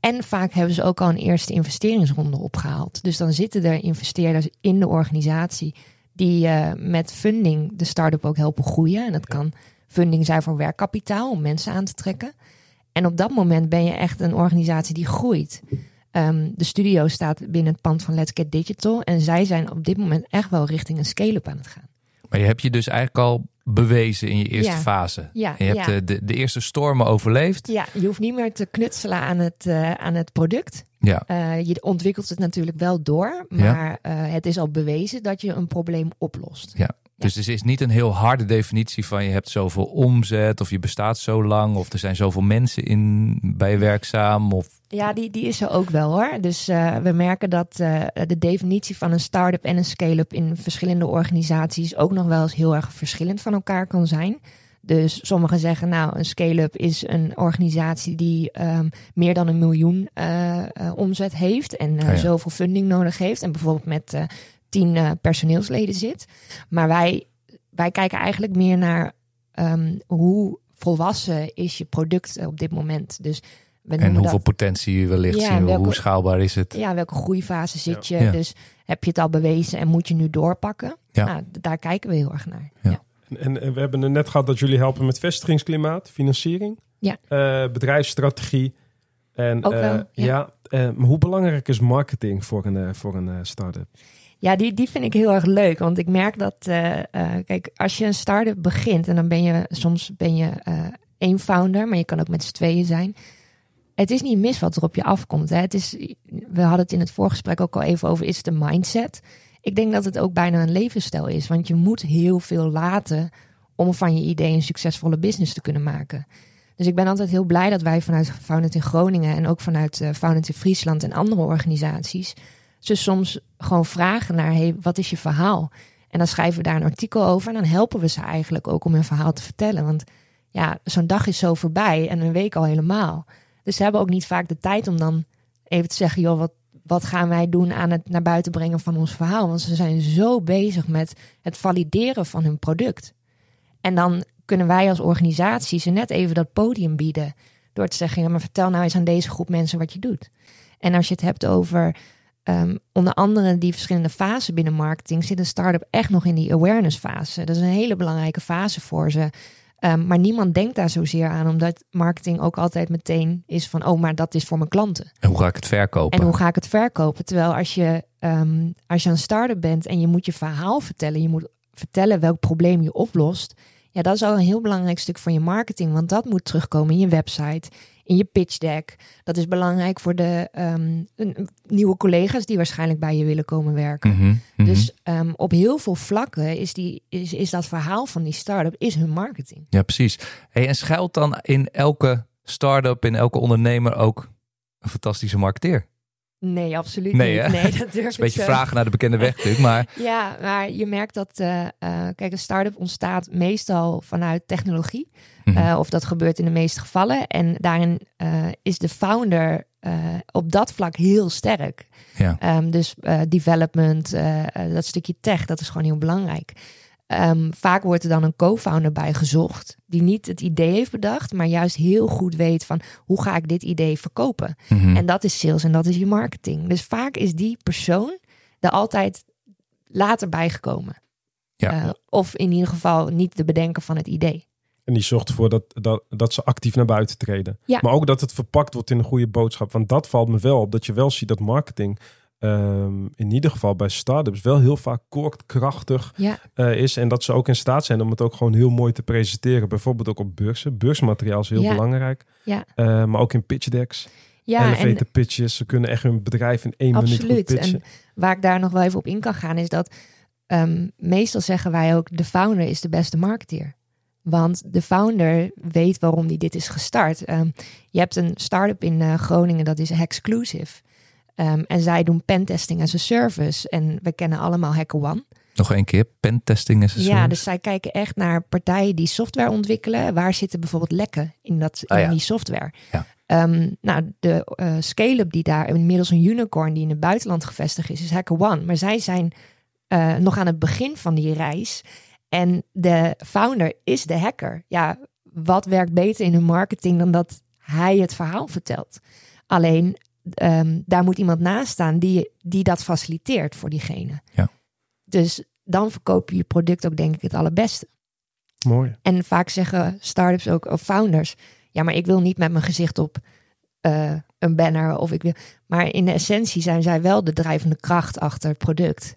[SPEAKER 2] En vaak hebben ze ook al een eerste investeringsronde opgehaald. Dus dan zitten er investeerders in de organisatie die uh, met funding de start-up ook helpen groeien. En dat kan funding zijn voor werkkapitaal om mensen aan te trekken. En op dat moment ben je echt een organisatie die groeit. Um, de studio staat binnen het pand van Let's Get Digital. En zij zijn op dit moment echt wel richting een scale-up aan het gaan.
[SPEAKER 1] Maar je hebt je dus eigenlijk al bewezen in je eerste fase.
[SPEAKER 2] Ja,
[SPEAKER 1] je hebt
[SPEAKER 2] ja.
[SPEAKER 1] de, de, de, eerste stormen overleefd.
[SPEAKER 2] Ja, je hoeft niet meer te knutselen aan het, uh, aan het product.
[SPEAKER 1] Ja.
[SPEAKER 2] Uh, je ontwikkelt het natuurlijk wel door, maar ja. uh, het is al bewezen dat je een probleem oplost.
[SPEAKER 1] Ja. Dus er is niet een heel harde definitie van je hebt zoveel omzet of je bestaat zo lang of er zijn zoveel mensen in bij werkzaam. Of...
[SPEAKER 2] Ja, die, die is er ook wel hoor. Dus uh, we merken dat uh, de definitie van een start-up en een scale-up in verschillende organisaties ook nog wel eens heel erg verschillend van elkaar kan zijn. Dus sommigen zeggen, nou, een scale-up is een organisatie die um, meer dan een miljoen uh, omzet heeft en
[SPEAKER 1] Oh ja.
[SPEAKER 2] zoveel funding nodig heeft. En bijvoorbeeld met tien personeelsleden zit. Maar wij, wij kijken eigenlijk meer naar um, hoe volwassen is je product op dit moment. Dus
[SPEAKER 1] en hoeveel
[SPEAKER 2] dat,
[SPEAKER 1] potentie wellicht
[SPEAKER 2] Ja,
[SPEAKER 1] zien,
[SPEAKER 2] welke-
[SPEAKER 1] hoe schaalbaar is het?
[SPEAKER 2] ja, welke groeifase zit je?
[SPEAKER 1] Ja.
[SPEAKER 2] Dus heb je het al bewezen en moet je nu doorpakken?
[SPEAKER 1] Ja.
[SPEAKER 2] Nou, daar kijken we heel erg naar.
[SPEAKER 1] Ja.
[SPEAKER 2] Ja.
[SPEAKER 3] En, en we hebben het net gehad dat jullie helpen met vestigingsklimaat, financiering,
[SPEAKER 2] Ja.
[SPEAKER 3] eh, bedrijfsstrategie. En,
[SPEAKER 2] Ook
[SPEAKER 3] eh,
[SPEAKER 2] wel, ja.
[SPEAKER 3] ja. eh, maar hoe belangrijk is marketing voor een, voor een eh, start-up?
[SPEAKER 2] Ja, die, die vind ik heel erg leuk. Want ik merk dat, eh, eh, kijk, als je een start-up begint en dan ben je, soms ben je eh, één founder, maar je kan ook met z'n tweeën zijn. Het is niet mis wat er op je afkomt. Hè. Het is, we hadden het in het voorgesprek ook al even over, is de mindset. Ik denk dat het ook bijna een levensstijl is. Want je moet heel veel laten om van je idee een succesvolle business te kunnen maken. Dus ik ben altijd heel blij dat wij vanuit Founded in Groningen en ook vanuit uh, in Friesland en andere organisaties ze soms gewoon vragen naar, hey, wat is je verhaal? En dan schrijven we daar een artikel over en dan helpen we ze eigenlijk ook om hun verhaal te vertellen. Want ja, zo'n dag is zo voorbij en een week al helemaal. Dus ze hebben ook niet vaak de tijd om dan even te zeggen, joh, wat, wat gaan wij doen aan het naar buiten brengen van ons verhaal? Want ze zijn zo bezig met het valideren van hun product. En dan kunnen wij als organisatie ze net even dat podium bieden. Door te zeggen, ja, maar vertel nou eens aan deze groep mensen wat je doet. En als je het hebt over um, onder andere die verschillende fasen binnen marketing, zit een start-up echt nog in die awareness fase. Dat is een hele belangrijke fase voor ze. Um, maar niemand denkt daar zozeer aan, omdat marketing ook altijd meteen is van, oh, maar dat is voor mijn klanten.
[SPEAKER 1] En hoe ga ik het verkopen?
[SPEAKER 2] En hoe ga ik het verkopen? Terwijl als je, um, als je een start-up bent en je moet je verhaal vertellen, je moet vertellen welk probleem je oplost. Ja, dat is al een heel belangrijk stuk van je marketing, want dat moet terugkomen in je website, in je pitch deck. Dat is belangrijk voor de um, nieuwe collega's die waarschijnlijk bij je willen komen werken.
[SPEAKER 1] Mm -hmm, mm -hmm.
[SPEAKER 2] Dus um, op heel veel vlakken is, die, is, is dat verhaal van die start-up is hun marketing.
[SPEAKER 1] Ja, precies. Hey, en schuilt dan in elke start-up, in elke ondernemer ook een fantastische marketeer?
[SPEAKER 2] Nee, absoluut
[SPEAKER 1] nee,
[SPEAKER 2] niet.
[SPEAKER 1] Hè?
[SPEAKER 2] Nee, dat durf
[SPEAKER 1] is een beetje
[SPEAKER 2] zo.
[SPEAKER 1] vragen naar de bekende weg natuurlijk, maar...
[SPEAKER 2] ja, maar je merkt dat, uh, uh, kijk, een start-up ontstaat meestal vanuit technologie.
[SPEAKER 1] Mhm.
[SPEAKER 2] Mm -hmm. uh, of dat gebeurt in de meeste gevallen. En daarin eh, is de founder op dat vlak heel sterk.
[SPEAKER 1] Ja.
[SPEAKER 2] Um, dus development, dat stukje tech, dat is gewoon heel belangrijk. Um, vaak wordt er dan een co-founder bij gezocht die niet het idee heeft bedacht, maar juist heel goed weet van hoe ga ik dit idee verkopen.
[SPEAKER 1] Mhm.
[SPEAKER 2] Mm -hmm. En dat is sales en dat is je marketing. Dus vaak is die persoon er altijd later bijgekomen.
[SPEAKER 1] Ja.
[SPEAKER 2] Uh, of in ieder geval niet de bedenken van het idee.
[SPEAKER 3] En die zorgt ervoor dat, dat, dat ze actief naar buiten treden.
[SPEAKER 2] Ja.
[SPEAKER 3] Maar ook dat het verpakt wordt in een goede boodschap. Want dat valt me wel op. Dat je wel ziet dat marketing ehm, in ieder geval bij startups wel heel vaak koortkrachtig
[SPEAKER 2] Ja,
[SPEAKER 3] eh, is. En dat ze ook in staat zijn om het ook gewoon heel mooi te presenteren. Bijvoorbeeld ook op beurzen. Beursmateriaal is heel
[SPEAKER 2] Ja.
[SPEAKER 3] belangrijk.
[SPEAKER 2] ja.
[SPEAKER 3] Eh, maar ook in pitch decks,
[SPEAKER 2] ja en
[SPEAKER 3] elevator pitches. Ze kunnen echt hun bedrijf in één minuut goed pitchen.
[SPEAKER 2] En waar ik daar nog wel even op in kan gaan, is dat ehm, meestal zeggen wij ook: de founder is de beste marketeer. Want de founder weet waarom die dit is gestart. Ehm, je hebt een start-up in eh, Groningen, dat is Exclusive. Ehm, en zij doen pentesting as a service. En we kennen allemaal HackerOne.
[SPEAKER 1] Nog één keer, pentesting is een
[SPEAKER 2] Ja,
[SPEAKER 1] service.
[SPEAKER 2] dus zij kijken echt naar partijen die software ontwikkelen. Waar zitten bijvoorbeeld lekken in, dat,
[SPEAKER 1] Ah,
[SPEAKER 2] in
[SPEAKER 1] ja.
[SPEAKER 2] die software?
[SPEAKER 1] Ja.
[SPEAKER 2] Ehm, nou, de eh, scale-up die daar inmiddels een unicorn die in het buitenland gevestigd is, is HackerOne. Maar zij zijn eh, nog aan het begin van die reis. En de founder is de hacker. Ja, wat werkt beter in hun marketing dan dat hij het verhaal vertelt? Alleen, ehm, daar moet iemand naast staan die, die dat faciliteert voor diegene.
[SPEAKER 1] Ja.
[SPEAKER 2] Dus dan verkoop je je product ook denk ik het allerbeste.
[SPEAKER 3] Mooi.
[SPEAKER 2] En vaak zeggen startups ook, of founders, ja, maar ik wil niet met mijn gezicht op eh, een banner of ik wil. Maar in de essentie zijn zij wel de drijvende kracht achter het product.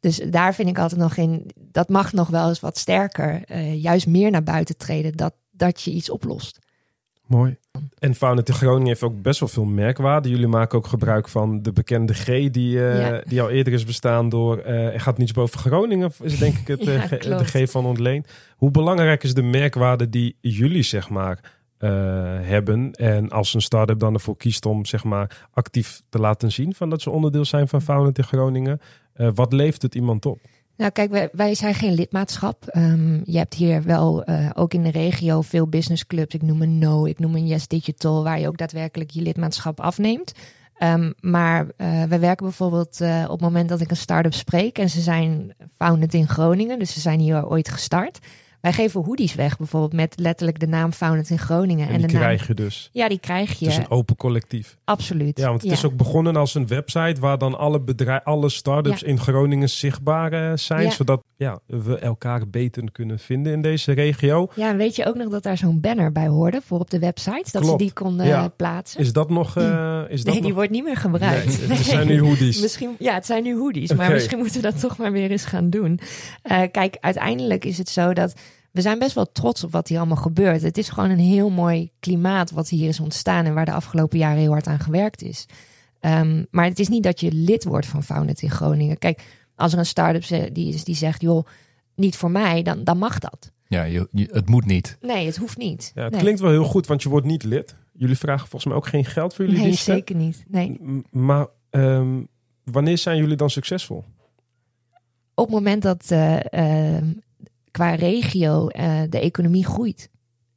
[SPEAKER 2] Dus daar vind ik altijd nog in, dat mag nog wel eens wat sterker, eh, juist meer naar buiten treden, dat, dat je iets oplost.
[SPEAKER 3] Mooi. En Founded in Groningen heeft ook best wel veel merkwaarde. Jullie maken ook gebruik van de bekende G die, eh,
[SPEAKER 2] Ja.
[SPEAKER 3] die al eerder is bestaan door... eh er gaat niets boven Groningen, is denk ik het, eh,
[SPEAKER 2] Ja,
[SPEAKER 3] G- de. G van ontleen. Hoe belangrijk is de merkwaarde die jullie zeg maar hebben? En als een start-up dan ervoor kiest om zeg maar actief te laten zien... van dat ze onderdeel zijn van Founded in Groningen. Wat leeft het iemand op?
[SPEAKER 2] Nou, kijk, wij, zijn geen lidmaatschap. Ehm, je hebt hier wel eh, ook in de regio veel businessclubs. Ik noem een No, ik noem een Yes Digital, waar je ook daadwerkelijk je lidmaatschap afneemt. Ehm, maar eh we werken bijvoorbeeld eh, op het moment dat ik een start-up spreek en ze zijn founded in Groningen, dus ze zijn hier ooit gestart. Wij geven hoodies weg, bijvoorbeeld met letterlijk de naam founded in Groningen.
[SPEAKER 3] En, die
[SPEAKER 2] de naam,
[SPEAKER 3] krijg je dus.
[SPEAKER 2] Ja, die krijg je.
[SPEAKER 3] Het is een open collectief.
[SPEAKER 2] Absoluut.
[SPEAKER 3] Ja, want het is ook begonnen als een website waar dan alle bedrijven, alle start-ups
[SPEAKER 2] Ja.
[SPEAKER 3] in Groningen zichtbaar eh, zijn.
[SPEAKER 2] Ja.
[SPEAKER 3] Zodat ja, we elkaar beter kunnen vinden in deze regio.
[SPEAKER 2] Ja, en weet je ook nog dat daar zo'n banner bij hoorde voor op de website? Dat
[SPEAKER 3] Klopt.
[SPEAKER 2] ze die konden
[SPEAKER 3] Ja.
[SPEAKER 2] plaatsen?
[SPEAKER 3] Is dat nog... eh, is dat
[SPEAKER 2] nee, die wordt niet meer gebruikt.
[SPEAKER 3] Nee, het zijn nu hoodies.
[SPEAKER 2] Misschien, ja, het zijn nu hoodies, maar misschien moeten we dat toch maar weer eens gaan doen. Eh, kijk, uiteindelijk is het zo dat we zijn best wel trots op wat hier allemaal gebeurt. Het is gewoon een heel mooi klimaat wat hier is ontstaan en waar de afgelopen jaren heel hard aan gewerkt is. Ehm, maar het is niet dat je lid wordt van Founded in Groningen. Kijk, als er een start-up die is die zegt, joh, niet voor mij, dan, dan mag dat.
[SPEAKER 1] Ja, je, je- het moet niet.
[SPEAKER 2] Nee, het hoeft niet.
[SPEAKER 3] Ja, het
[SPEAKER 2] nee.
[SPEAKER 3] klinkt wel heel goed, want je wordt niet lid. Jullie vragen volgens mij ook geen geld voor jullie
[SPEAKER 2] Nee,
[SPEAKER 3] diensten.
[SPEAKER 2] zeker niet. Nee.
[SPEAKER 3] M- Maar ehm, wanneer zijn jullie dan succesvol?
[SPEAKER 2] op het moment dat eh, eh, qua regio eh, de economie groeit.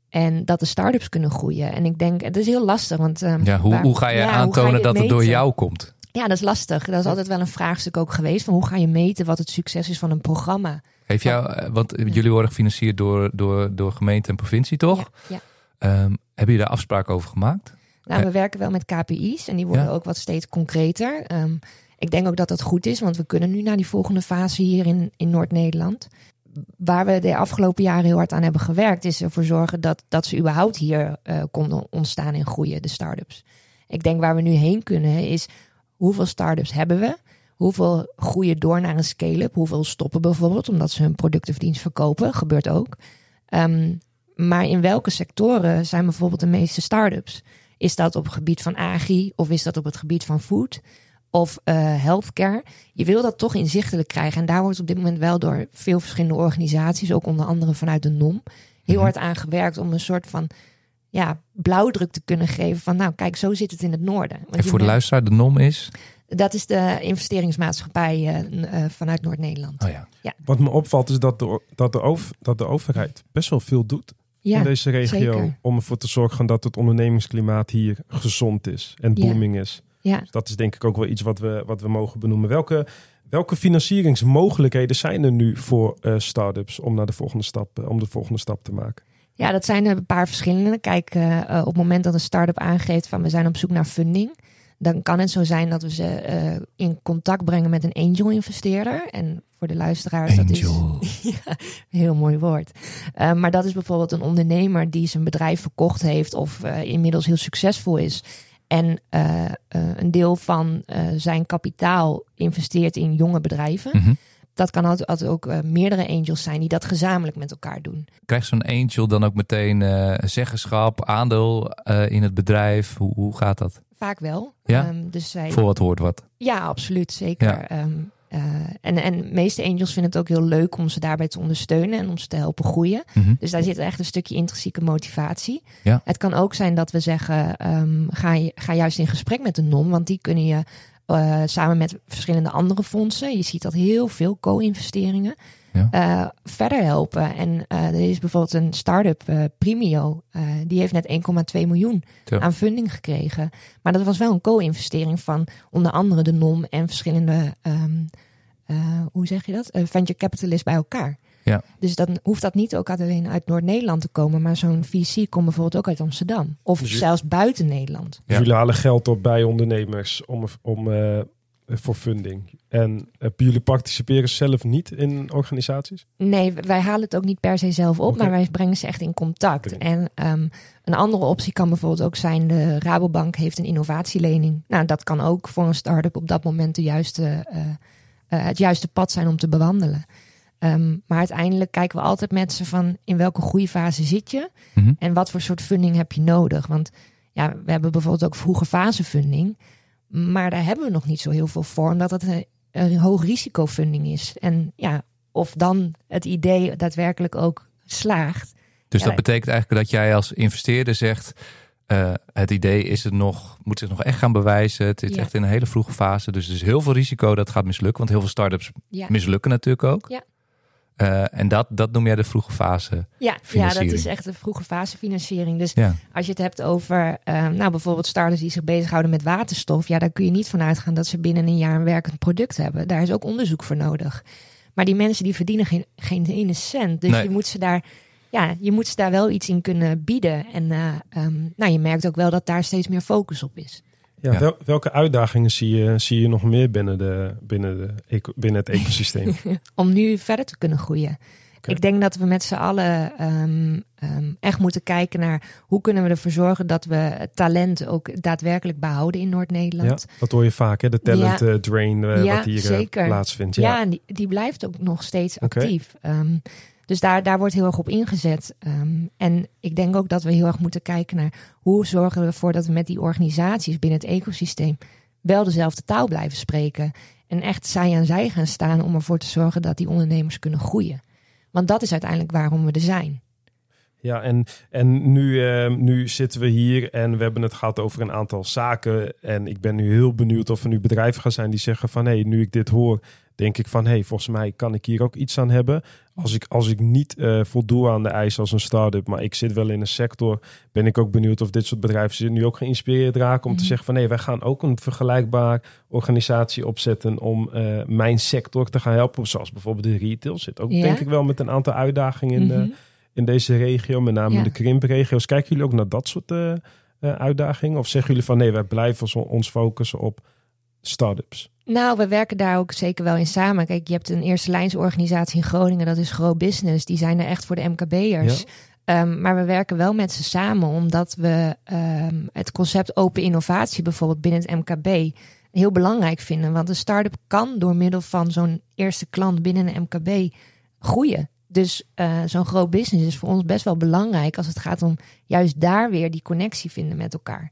[SPEAKER 2] En dat de start-ups kunnen groeien. En ik denk, het is heel lastig. Want, ehm,
[SPEAKER 1] Ja, hoe,
[SPEAKER 2] waar-
[SPEAKER 1] hoe ga je
[SPEAKER 2] ja,
[SPEAKER 1] aantonen
[SPEAKER 2] ga je
[SPEAKER 1] dat het door jou komt?
[SPEAKER 2] Ja, dat is lastig. Dat is altijd wel een vraagstuk ook geweest. Van hoe ga je meten wat het succes is van een programma?
[SPEAKER 1] Heeft jou, eh, want jullie worden gefinancierd door, door, door gemeente en provincie, toch?
[SPEAKER 2] Ja.
[SPEAKER 1] Ehm, hebben jullie daar afspraken over gemaakt?
[SPEAKER 2] Nou,
[SPEAKER 1] Eh.
[SPEAKER 2] we werken wel met KPI's en die worden ook wat steeds concreter. Ehm, ik denk ook dat dat goed is, want we kunnen nu naar die volgende fase hier in, in Noord-Nederland. Waar we de afgelopen jaren heel hard aan hebben gewerkt, is ervoor zorgen dat, dat ze überhaupt hier eh, konden ontstaan en groeien, de start-ups. Ik denk waar we nu heen kunnen is hoeveel start-ups hebben we? Hoeveel groeien door naar een scale-up? Hoeveel stoppen bijvoorbeeld omdat ze hun product of dienst verkopen? Gebeurt ook. Ehm, maar in welke sectoren zijn bijvoorbeeld de meeste start-ups? Is dat op het gebied van agri of is dat op het gebied van food of eh, healthcare? Je wil dat toch inzichtelijk krijgen. En daar wordt op dit moment wel door veel verschillende organisaties, ook onder andere vanuit de NOM, heel
[SPEAKER 1] Mhm.
[SPEAKER 2] hard aan gewerkt om een soort van ja, blauwdruk te kunnen geven van nou kijk, zo zit het in het noorden. Want
[SPEAKER 1] En
[SPEAKER 2] je
[SPEAKER 1] voor de
[SPEAKER 2] merkt-
[SPEAKER 1] luisteraar, de NOM is?
[SPEAKER 2] Dat is de investeringsmaatschappij eh, eh, vanuit Noord-Nederland.
[SPEAKER 1] Oh ja.
[SPEAKER 3] Wat me opvalt is dat de, dat de, over, dat de overheid best wel veel doet
[SPEAKER 2] Ja,
[SPEAKER 3] in deze regio.
[SPEAKER 2] zeker.
[SPEAKER 3] Om ervoor te zorgen dat het ondernemingsklimaat hier gezond is en
[SPEAKER 2] Ja.
[SPEAKER 3] booming is.
[SPEAKER 2] Ja.
[SPEAKER 3] Dus dat is denk ik ook wel iets wat we, wat we mogen benoemen. Welke, welke financieringsmogelijkheden zijn er nu voor eh start-ups om, naar de volgende stap, eh, om de volgende stap te maken?
[SPEAKER 2] Ja, dat zijn er een paar verschillende. Kijk, eh, op het moment dat een start-up aangeeft van we zijn op zoek naar funding, dan kan het zo zijn dat we ze eh, in contact brengen met een angel investeerder. En voor de luisteraars, dat is ja, een heel mooi woord. Eh, maar dat is bijvoorbeeld een ondernemer die zijn bedrijf verkocht heeft of eh, inmiddels heel succesvol is. En uh, uh, een deel van uh, zijn kapitaal investeert in jonge bedrijven.
[SPEAKER 1] Mhm.
[SPEAKER 2] Dat kan altijd, altijd ook meerdere angels zijn die dat gezamenlijk met elkaar doen.
[SPEAKER 1] Krijgt zo'n angel dan ook meteen zeggenschap, aandeel in het bedrijf? Hoe, hoe gaat dat?
[SPEAKER 2] Vaak wel.
[SPEAKER 1] Ja?
[SPEAKER 2] Um, dus zij...
[SPEAKER 1] Voor wat hoort wat?
[SPEAKER 2] Ja, absoluut. Zeker.
[SPEAKER 1] Ja.
[SPEAKER 2] Um, uh, en, en de meeste angels vinden het ook heel leuk om ze daarbij te ondersteunen en om ze te helpen groeien.
[SPEAKER 1] Mhm.
[SPEAKER 2] Dus daar zit echt een stukje intrinsieke motivatie.
[SPEAKER 1] Ja.
[SPEAKER 2] Het kan ook zijn dat we zeggen: um, ga, ga juist in gesprek met de NOM, want die kunnen je uh, samen met verschillende andere fondsen. Je ziet dat heel veel co-investeringen.
[SPEAKER 1] Ja.
[SPEAKER 2] Uh, verder helpen. En er is bijvoorbeeld een start-up, Primio, die heeft net 1,2 miljoen aan funding gekregen. Maar dat was wel een co-investering van onder andere de NOM en verschillende, um, hoe zeg je dat, venture capitalists bij elkaar.
[SPEAKER 1] Ja.
[SPEAKER 2] Dus dan hoeft dat niet ook alleen uit Noord-Nederland te komen, maar zo'n VC komt bijvoorbeeld ook uit Amsterdam. Of
[SPEAKER 3] Dus
[SPEAKER 2] zelfs buiten Nederland.
[SPEAKER 1] Ja.
[SPEAKER 3] Jullie halen geld op bij ondernemers om, om, eh, voor funding. En eh, jullie participeren zelf niet in organisaties?
[SPEAKER 2] Nee, wij halen het ook niet per se zelf op, maar wij brengen ze echt in contact. En ehm, een andere optie kan bijvoorbeeld ook zijn: de Rabobank heeft een innovatielening. Nou, dat kan ook voor een start-up op dat moment de juiste, eh, eh, het juiste pad zijn om te bewandelen. Ehm, maar uiteindelijk kijken we altijd met ze van in welke groeifase zit je
[SPEAKER 1] Mhm.
[SPEAKER 2] en wat voor soort funding heb je nodig. Want ja, we hebben bijvoorbeeld ook vroege fase funding, maar daar hebben we nog niet zo heel veel voor, omdat het een, een hoog risico funding is. En ja, of dan het idee daadwerkelijk ook slaagt.
[SPEAKER 1] Dus
[SPEAKER 2] Ja.
[SPEAKER 1] dat betekent eigenlijk dat jij als investeerder zegt: eh, het idee is het nog, moet zich nog echt gaan bewijzen. Het is
[SPEAKER 2] Ja.
[SPEAKER 1] echt in een hele vroege fase. Dus er is heel veel risico dat het gaat mislukken. Want heel veel start-ups
[SPEAKER 2] Ja,
[SPEAKER 1] mislukken natuurlijk ook.
[SPEAKER 2] Ja.
[SPEAKER 1] Eh, en dat, dat noem jij de vroege fase.
[SPEAKER 2] ja, ja dat
[SPEAKER 1] financiering.
[SPEAKER 2] is echt een vroege fase financiering. Dus
[SPEAKER 1] Ja.
[SPEAKER 2] als je het hebt over, eh, nou bijvoorbeeld starters die zich bezighouden met waterstof, ja, daar kun je niet van uitgaan dat ze binnen een jaar een werkend product hebben. Daar is ook onderzoek voor nodig. Maar die mensen die verdienen geen, geen ene cent. Dus
[SPEAKER 1] Nee.
[SPEAKER 2] je moet ze daar, ja, je moet ze daar wel iets in kunnen bieden. En eh, ehm, nou, je merkt ook wel dat daar steeds meer focus op is.
[SPEAKER 3] Ja,
[SPEAKER 1] Ja.
[SPEAKER 3] wel- welke uitdagingen zie je, zie je nog meer binnen, de, binnen, de, binnen het ecosysteem?
[SPEAKER 2] om nu verder te kunnen groeien. Ik denk dat we met z'n allen ehm, ehm, echt moeten kijken naar hoe kunnen we ervoor zorgen dat we het talent ook daadwerkelijk behouden in
[SPEAKER 3] ja,
[SPEAKER 2] Noord-Nederland.
[SPEAKER 3] dat hoor je vaak, hè? de talent
[SPEAKER 2] Ja.
[SPEAKER 3] eh, drain eh,
[SPEAKER 2] Ja,
[SPEAKER 3] wat hier
[SPEAKER 2] zeker.
[SPEAKER 3] plaatsvindt.
[SPEAKER 2] Ja,
[SPEAKER 3] Ja.
[SPEAKER 2] en die, die blijft ook nog steeds actief. Ehm, dus daar, daar wordt heel erg op ingezet. Ehm, en ik denk ook dat we heel erg moeten kijken naar hoe zorgen we ervoor dat we met die organisaties binnen het ecosysteem wel dezelfde taal blijven spreken. En echt zij aan zij gaan staan om ervoor te zorgen dat die ondernemers kunnen groeien. Want dat is uiteindelijk waarom we er zijn.
[SPEAKER 3] Ja, en, en nu, eh, nu zitten we hier en we hebben het gehad over een aantal zaken. En ik ben nu heel benieuwd of er nu bedrijven gaan zijn die zeggen van... hé, hey, nu ik dit hoor, denk ik van... hé, hey, volgens mij kan ik hier ook iets aan hebben. Als ik, als ik niet eh, voldoe aan de eisen als een start-up, maar ik zit wel in een sector... ben ik ook benieuwd of dit soort bedrijven zich nu ook geïnspireerd raken... om te
[SPEAKER 2] Mhm.
[SPEAKER 3] zeggen van... hé, wij gaan ook een vergelijkbaar organisatie opzetten... om eh, mijn sector te gaan helpen. Zoals bijvoorbeeld de retail zit ook
[SPEAKER 2] Ja.
[SPEAKER 3] denk ik wel met een aantal uitdagingen... in de
[SPEAKER 2] Mhm.
[SPEAKER 3] in deze regio, met name
[SPEAKER 2] Ja.
[SPEAKER 3] de krimpregio's. Kijken jullie ook naar dat soort eh, eh, uitdagingen? Of zeggen jullie van nee, wij blijven ons focussen op start-ups?
[SPEAKER 2] Nou, we werken daar ook zeker wel in samen. Kijk, je hebt een eerste lijnsorganisatie in Groningen, dat is Grow Business. Die zijn er echt voor de MKB'ers.
[SPEAKER 3] Ja.
[SPEAKER 2] Ehm, maar we werken wel met ze samen, omdat we ehm, het concept open innovatie bijvoorbeeld binnen het MKB heel belangrijk vinden. Want een start-up kan door middel van zo'n eerste klant binnen een MKB groeien. Dus eh, zo'n groot business is voor ons best wel belangrijk als het gaat om juist daar weer die connectie vinden met elkaar.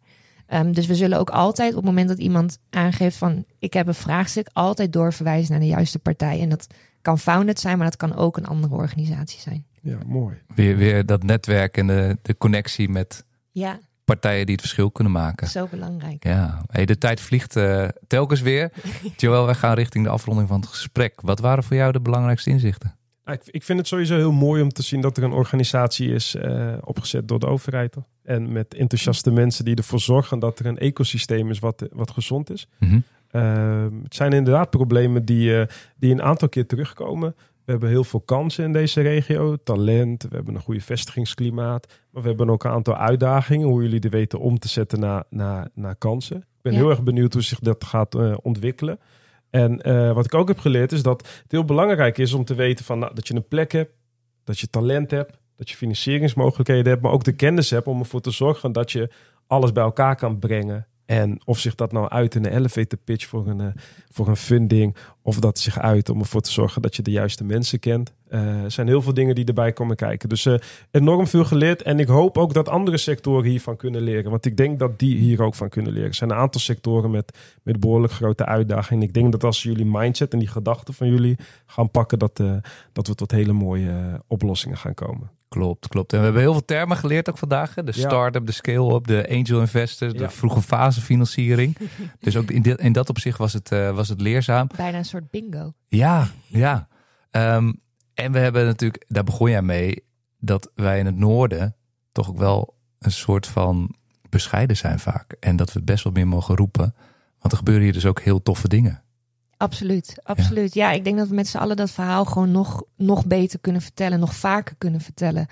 [SPEAKER 2] Ehm, dus we zullen ook altijd op het moment dat iemand aangeeft van ik heb een vraagstuk, altijd doorverwijzen naar de juiste partij. En dat kan Founded zijn, maar dat kan ook een andere organisatie zijn.
[SPEAKER 3] Ja, mooi.
[SPEAKER 1] Weer, weer dat netwerk en de, de connectie met
[SPEAKER 2] Ja,
[SPEAKER 1] partijen die het verschil kunnen maken.
[SPEAKER 2] zo belangrijk.
[SPEAKER 1] Ja, hey, de tijd vliegt eh, telkens weer. Joël, wij gaan richting de afronding van het gesprek. Wat waren voor jou de belangrijkste inzichten?
[SPEAKER 3] Ah, Ik, ik vind het sowieso heel mooi om te zien dat er een organisatie is eh, opgezet door de overheid. En met enthousiaste mensen die ervoor zorgen dat er een ecosysteem is wat, wat gezond is.
[SPEAKER 1] Mhm.
[SPEAKER 3] Ehm, het zijn inderdaad problemen die, eh, die een aantal keer terugkomen. We hebben heel veel kansen in deze regio. Talent, we hebben een goede vestigingsklimaat. Maar we hebben ook een aantal uitdagingen. Hoe jullie er weten om te zetten naar, naar, naar kansen. Ik ben
[SPEAKER 2] Ja.
[SPEAKER 3] heel erg benieuwd hoe zich dat gaat eh, ontwikkelen. En eh, wat ik ook heb geleerd is dat het heel belangrijk is om te weten van, nou, dat je een plek hebt. Dat je talent hebt. Dat je financieringsmogelijkheden hebt. Maar ook de kennis hebt om ervoor te zorgen dat je alles bij elkaar kan brengen. En of zich dat nou uit in een elevator pitch voor een, uh, voor een funding, of dat zich uit om ervoor te zorgen dat je de juiste mensen kent. Er zijn heel veel dingen die erbij komen kijken. Dus enorm veel geleerd. En ik hoop ook dat andere sectoren hiervan kunnen leren. Want ik denk dat die hier ook van kunnen leren. Er zijn een aantal sectoren met, met behoorlijk grote uitdagingen. Ik denk dat als jullie mindset en die gedachten van jullie gaan pakken, dat, dat we tot hele mooie oplossingen gaan komen.
[SPEAKER 1] Klopt, klopt. En we hebben heel veel termen geleerd ook vandaag. Hè? De start-up, de scale-up, de angel investor, de vroege fase financiering. dus ook in, in dat opzicht was het, uh, was het leerzaam.
[SPEAKER 2] Bijna een soort bingo.
[SPEAKER 1] Ja, ja. Um, en we hebben natuurlijk, daar begon jij mee, dat wij in het noorden toch ook wel een soort van bescheiden zijn vaak. En dat we best wel meer mogen roepen. Want er gebeuren hier dus ook heel toffe dingen.
[SPEAKER 2] Absoluut, absoluut. Ja. ik denk dat we met z'n allen dat verhaal gewoon nog, nog beter kunnen vertellen, nog vaker kunnen vertellen.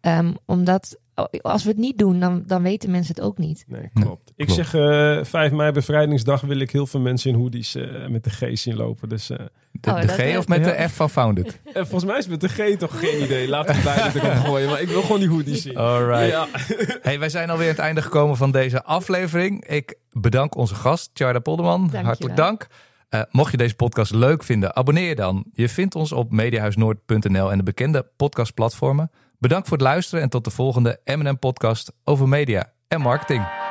[SPEAKER 2] Um, omdat als we het niet doen, dan, dan weten mensen het ook niet.
[SPEAKER 3] Nee, klopt. Ik zeg uh, eh, 5 mei bevrijdingsdag wil ik heel veel mensen in hoodies uh, met de G zien lopen. Dus, uh,
[SPEAKER 1] de, oh, de G of met de F van Founded?
[SPEAKER 3] volgens mij is het met de G toch geen idee. Laten we beide erop gooien. Maar ik wil gewoon die hoodies zien.
[SPEAKER 1] Alright. Ja. hey, wij zijn alweer aan het einde gekomen van deze aflevering. Ik bedank onze gast, Tjarda Polderman. Hartelijk dank. Uh, mocht je deze podcast leuk vinden, abonneer je dan. Je vindt ons op mediahuisnoord.nl en de bekende podcastplatformen. Bedankt voor het luisteren en tot de volgende M&M podcast over media en marketing.